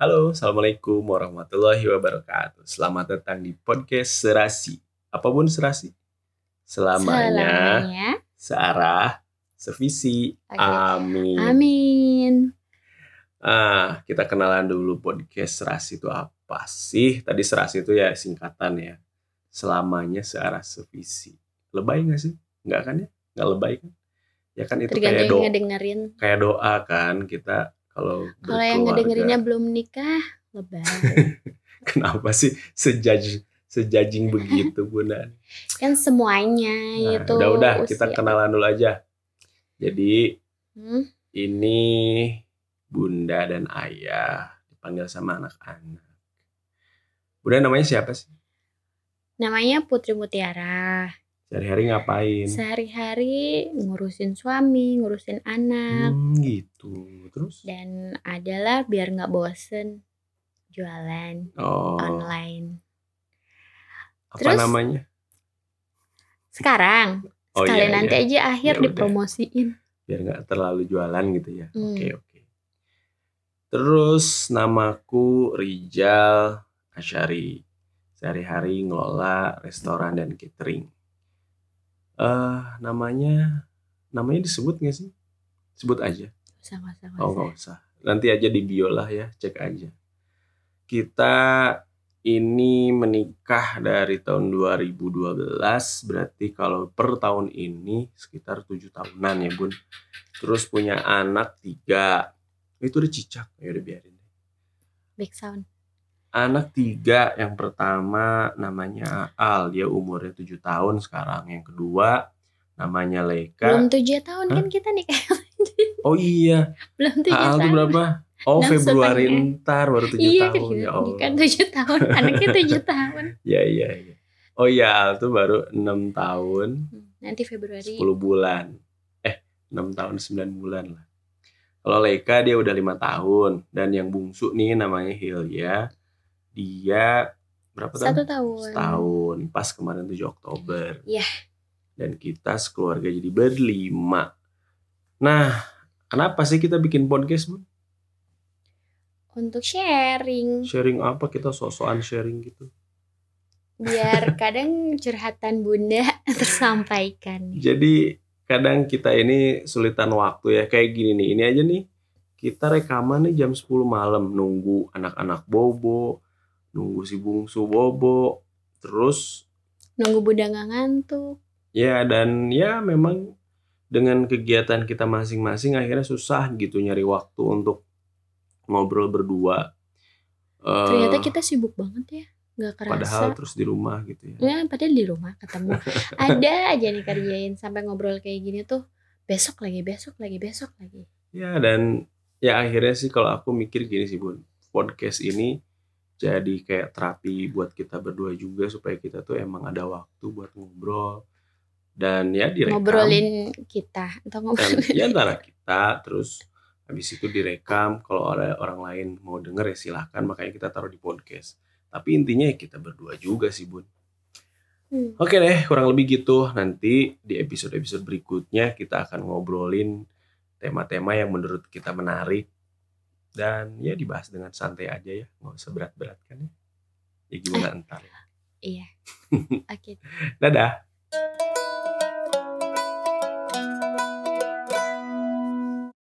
Halo, Assalamualaikum warahmatullahi wabarakatuh. Selamat datang di podcast Serasi. Apa pun serasi. Selamanya, Selamanya. searah, sevisi. Oke. Amin. Amin. Ah, kita kenalan dulu podcast serasi itu apa sih? Tadi serasi itu ya singkatan ya. Selamanya searah sevisi. Lebay gak sih? Enggak kan ya? Enggak lebay kan? Ya kan itu kayak Tergantung yang doa, ngedengerin. kayak doa kan kita kalau Kalau yang ngedengerinnya belum nikah, lebay. Kenapa sih sejaj sejajing begitu Bunda? kan semuanya Nah, itu. udah udah kita usia. kenalan dulu aja. Jadi Hmm, ini Bunda dan Ayah dipanggil sama anak-anak. Bunda namanya siapa sih? Namanya Putri Mutiara. Sehari-hari ngapain? Sehari-hari ngurusin suami, ngurusin anak. Hmm, gitu. Terus? Dan adalah biar nggak bosen jualan Oh, online. apa terus? namanya? Sekarang, Oh sekali iya, nanti iya. aja akhir Ya udah. dipromosiin. Biar nggak terlalu jualan gitu ya. Hmm. Oke oke. Terus namaku Rijal Asyari. Sehari-hari ngelola restoran dan catering. Eh namanya namanya disebut nggak sih? Sebut aja. Usah, usah, Oh nggak usah. Nanti aja di bio lah ya, cek aja. Kita ini menikah dari tahun 2012, berarti kalau per tahun ini sekitar tujuh tahunan ya bun. Terus punya anak tiga, itu udah cicak, ya udah biarin. Big sound. Anak tiga, yang pertama namanya Al, dia umurnya tujuh tahun sekarang. Yang kedua namanya Leka. Belum tujuh tahun Hah? kan kita nikah. Oh iya, Belum tujuh Al tuh tahun. berapa? Oh Enam Februari ntar baru tujuh iya tahun ya Allah. kan tujuh tahun. Anaknya tujuh tahun. Ya iya iya. Oh iya Al tuh baru enam tahun Hmm, Nanti Februari. 10 bulan. Eh 6 tahun 9 bulan lah. Kalau Leika dia udah lima tahun dan yang bungsu nih namanya Hilya. Dia berapa tahun? Satu tahun. Setahun. Pas kemarin 7 Oktober. Iya. Dan kita sekeluarga jadi berlima. Nah, kenapa sih kita bikin podcast, Bu? Untuk sharing. Sharing apa? Kita sosokan sharing gitu. Biar kadang curhatan bunda tersampaikan. Jadi kadang kita ini sulitan waktu ya kayak gini nih. Ini aja nih kita rekaman nih jam 10 malam nunggu anak-anak bobo, nunggu si bungsu bobo, terus Nunggu bunda nggak ngantuk. ya dan ya memang dengan kegiatan kita masing-masing akhirnya susah gitu nyari waktu untuk ngobrol berdua. Ternyata kita sibuk banget ya. Nggak kerasa. padahal terus di rumah gitu ya. Ya, padahal di rumah ketemu. Ada aja nih kerjain sampai ngobrol kayak gini tuh. Besok lagi, besok lagi, besok lagi. Ya dan ya akhirnya sih kalau aku mikir gini sih bun, podcast ini jadi kayak terapi buat kita berdua juga supaya kita tuh emang ada waktu buat ngobrol dan ya direkam Ngobrolin kita atau dan ngobrolin. ya antara kita terus habis itu direkam kalau ada orang lain mau denger ya silahkan makanya kita taruh di podcast tapi intinya ya kita berdua juga sih bun Hmm. Oke deh, kurang lebih gitu. Nanti di episode-episode berikutnya kita akan ngobrolin tema-tema yang menurut kita menarik dan ya dibahas dengan santai aja ya, nggak usah berat-berat kan ya. Ya gimana entar. Iya. Oke. Dadah.